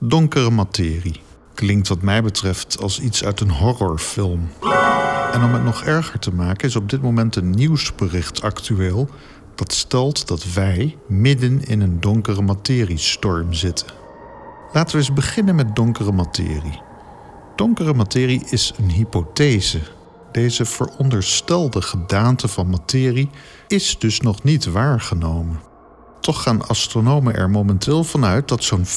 Donkere materie klinkt wat mij betreft als iets uit een horrorfilm. En om het nog erger te maken is op dit moment een nieuwsbericht actueel dat stelt dat wij midden in een donkere materiestorm zitten. Laten we eens beginnen met donkere materie. Donkere materie is een hypothese. Deze veronderstelde gedaante van materie is dus nog niet waargenomen. Toch gaan astronomen er momenteel vanuit dat zo'n 85%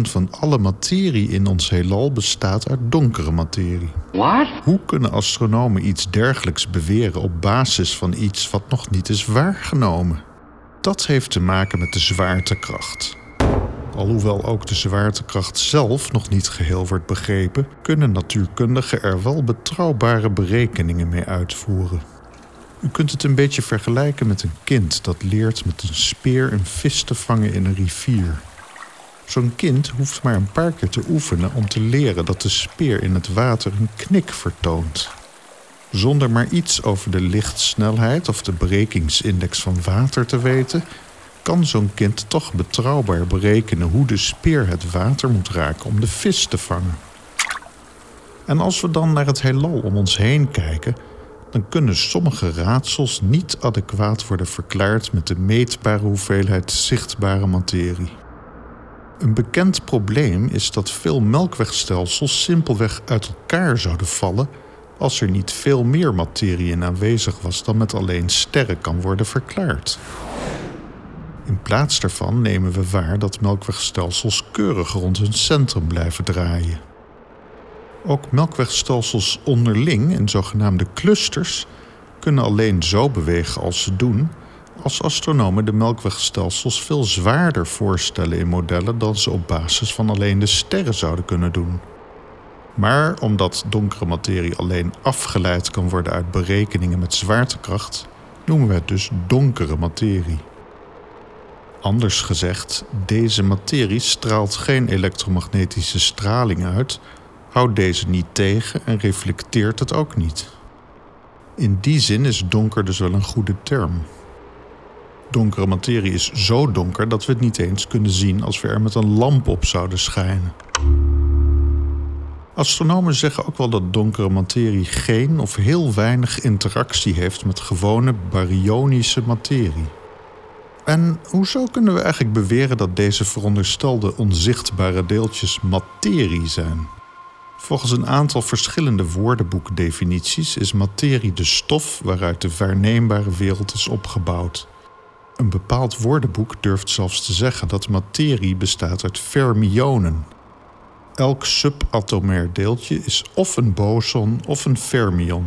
van alle materie in ons heelal bestaat uit donkere materie. What? Hoe kunnen astronomen iets dergelijks beweren op basis van iets wat nog niet is waargenomen? Dat heeft te maken met de zwaartekracht. Alhoewel ook de zwaartekracht zelf nog niet geheel wordt begrepen, kunnen natuurkundigen er wel betrouwbare berekeningen mee uitvoeren. U kunt het een beetje vergelijken met een kind dat leert met een speer een vis te vangen in een rivier. Zo'n kind hoeft maar een paar keer te oefenen om te leren dat de speer in het water een knik vertoont. Zonder maar iets over de lichtsnelheid of de brekingsindex van water te weten, kan zo'n kind toch betrouwbaar berekenen hoe de speer het water moet raken om de vis te vangen. En als we dan naar het heelal om ons heen kijken, dan kunnen sommige raadsels niet adequaat worden verklaard met de meetbare hoeveelheid zichtbare materie. Een bekend probleem is dat veel melkwegstelsels simpelweg uit elkaar zouden vallen als er niet veel meer materie in aanwezig was dan met alleen sterren kan worden verklaard. In plaats daarvan nemen we waar dat melkwegstelsels keurig rond hun centrum blijven draaien. Ook melkwegstelsels onderling in zogenaamde clusters kunnen alleen zo bewegen als ze doen als astronomen de melkwegstelsels veel zwaarder voorstellen in modellen dan ze op basis van alleen de sterren zouden kunnen doen. Maar omdat donkere materie alleen afgeleid kan worden uit berekeningen met zwaartekracht, noemen we het dus donkere materie. Anders gezegd, deze materie straalt geen elektromagnetische straling uit, houdt deze niet tegen en reflecteert het ook niet. In die zin is donker dus wel een goede term. Donkere materie is zo donker dat we het niet eens kunnen zien als we er met een lamp op zouden schijnen. Astronomen zeggen ook wel dat donkere materie geen of heel weinig interactie heeft met gewone baryonische materie. En hoezo kunnen we eigenlijk beweren dat deze veronderstelde onzichtbare deeltjes materie zijn? Volgens een aantal verschillende woordenboekdefinities is materie de stof waaruit de waarneembare wereld is opgebouwd. Een bepaald woordenboek durft zelfs te zeggen dat materie bestaat uit fermionen. Elk subatomair deeltje is of een boson of een fermion.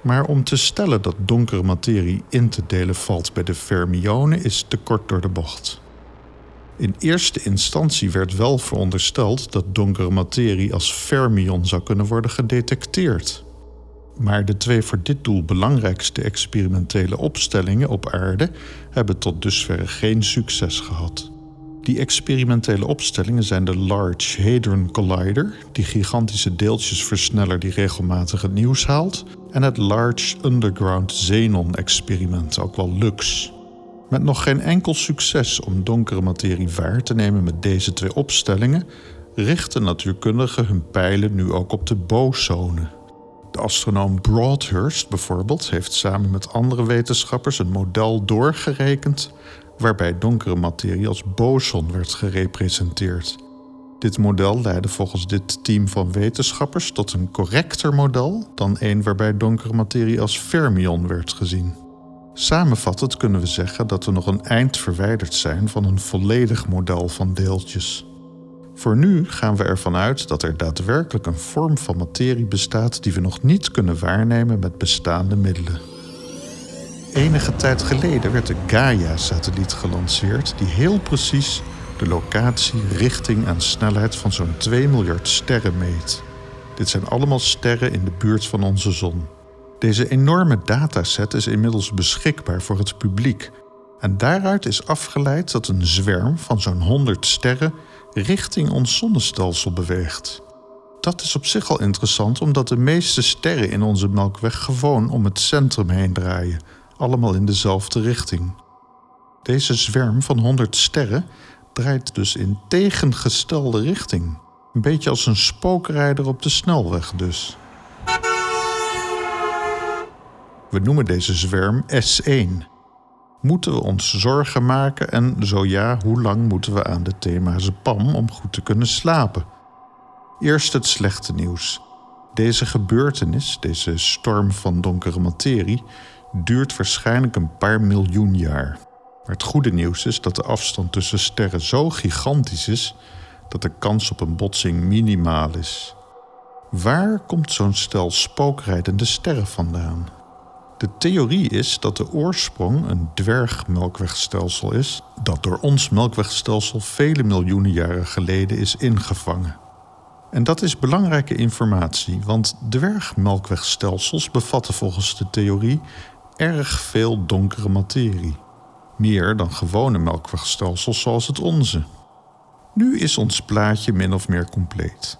Maar om te stellen dat donkere materie in te delen valt bij de fermionen is te kort door de bocht. In eerste instantie werd wel verondersteld dat donkere materie als fermion zou kunnen worden gedetecteerd. Maar de twee voor dit doel belangrijkste experimentele opstellingen op aarde hebben tot dusver geen succes gehad. Die experimentele opstellingen zijn de Large Hadron Collider, die gigantische deeltjesversneller die regelmatig het nieuws haalt, en het Large Underground Xenon experiment, ook wel LUX. Met nog geen enkel succes om donkere materie waar te nemen met deze twee opstellingen, richten natuurkundigen hun pijlen nu ook op de bosonen. De astronoom Broadhurst bijvoorbeeld heeft samen met andere wetenschappers een model doorgerekend waarbij donkere materie als boson werd gerepresenteerd. Dit model leidde volgens dit team van wetenschappers tot een correcter model dan een waarbij donkere materie als fermion werd gezien. Samenvattend kunnen we zeggen dat we nog een eind verwijderd zijn van een volledig model van deeltjes. Voor nu gaan we ervan uit dat er daadwerkelijk een vorm van materie bestaat die we nog niet kunnen waarnemen met bestaande middelen. Enige tijd geleden werd de Gaia-satelliet gelanceerd, die heel precies de locatie, richting en snelheid van zo'n 2 miljard sterren meet. Dit zijn allemaal sterren in de buurt van onze zon. Deze enorme dataset is inmiddels beschikbaar voor het publiek. En daaruit is afgeleid dat een zwerm van zo'n 100 sterren richting ons zonnestelsel beweegt. Dat is op zich al interessant omdat de meeste sterren in onze melkweg gewoon om het centrum heen draaien, allemaal in dezelfde richting. Deze zwerm van 100 sterren draait dus in tegengestelde richting. Een beetje als een spookrijder op de snelweg dus. We noemen deze zwerm S1. Moeten we ons zorgen maken en zo ja, hoe lang moeten we aan de thema's PAM om goed te kunnen slapen? Eerst het slechte nieuws. Deze gebeurtenis, deze storm van donkere materie, duurt waarschijnlijk een paar miljoen jaar. Maar het goede nieuws is dat de afstand tussen sterren zo gigantisch is dat de kans op een botsing minimaal is. Waar komt zo'n stel spookrijdende sterren vandaan? De theorie is dat de oorsprong een dwergmelkwegstelsel is dat door ons melkwegstelsel vele miljoenen jaren geleden is ingevangen. En dat is belangrijke informatie, want dwergmelkwegstelsels bevatten volgens de theorie erg veel donkere materie. Meer dan gewone melkwegstelsels zoals het onze. Nu is ons plaatje min of meer compleet.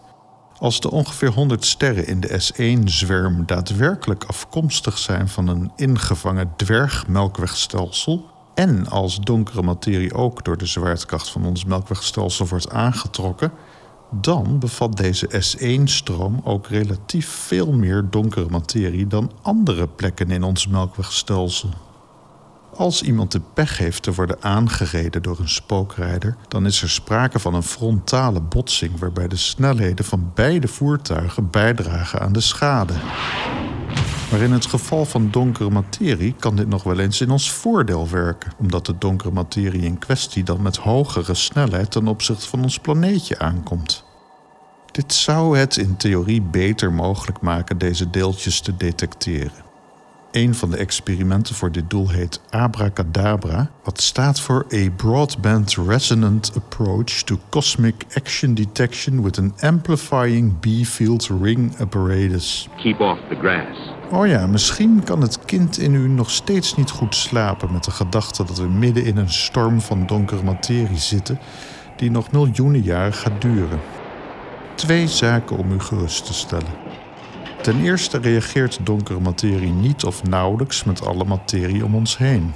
Als de ongeveer 100 sterren in de S1-zwerm daadwerkelijk afkomstig zijn van een ingevangen dwergmelkwegstelsel, en als donkere materie ook door de zwaartekracht van ons melkwegstelsel wordt aangetrokken, dan bevat deze S1-stroom ook relatief veel meer donkere materie dan andere plekken in ons melkwegstelsel. Als iemand de pech heeft te worden aangereden door een spookrijder, dan is er sprake van een frontale botsing waarbij de snelheden van beide voertuigen bijdragen aan de schade. Maar in het geval van donkere materie kan dit nog wel eens in ons voordeel werken, omdat de donkere materie in kwestie dan met hogere snelheid ten opzichte van ons planeetje aankomt. Dit zou het in theorie beter mogelijk maken deze deeltjes te detecteren. Een van de experimenten voor dit doel heet Abracadabra, wat staat voor A Broadband Resonant Approach to Cosmic Action Detection with an Amplifying B-Field Ring Apparatus. Keep off the grass. Oh ja, misschien kan het kind in u nog steeds niet goed slapen met de gedachte dat we midden in een storm van donkere materie zitten die nog miljoenen jaren gaat duren. Twee zaken om u gerust te stellen. Ten eerste reageert donkere materie niet of nauwelijks met alle materie om ons heen.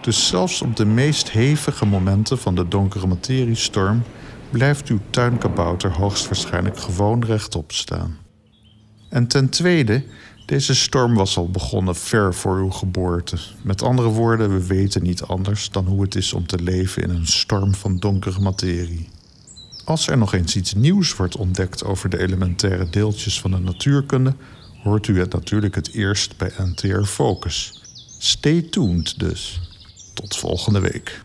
Dus zelfs op de meest hevige momenten van de donkere materiestorm blijft uw tuinkabouter hoogstwaarschijnlijk gewoon rechtop staan. En ten tweede, deze storm was al begonnen ver voor uw geboorte. Met andere woorden, we weten niet anders dan hoe het is om te leven in een storm van donkere materie. Als er nog eens iets nieuws wordt ontdekt over de elementaire deeltjes van de natuurkunde, hoort u het natuurlijk het eerst bij NTR Focus. Stay tuned dus. Tot volgende week.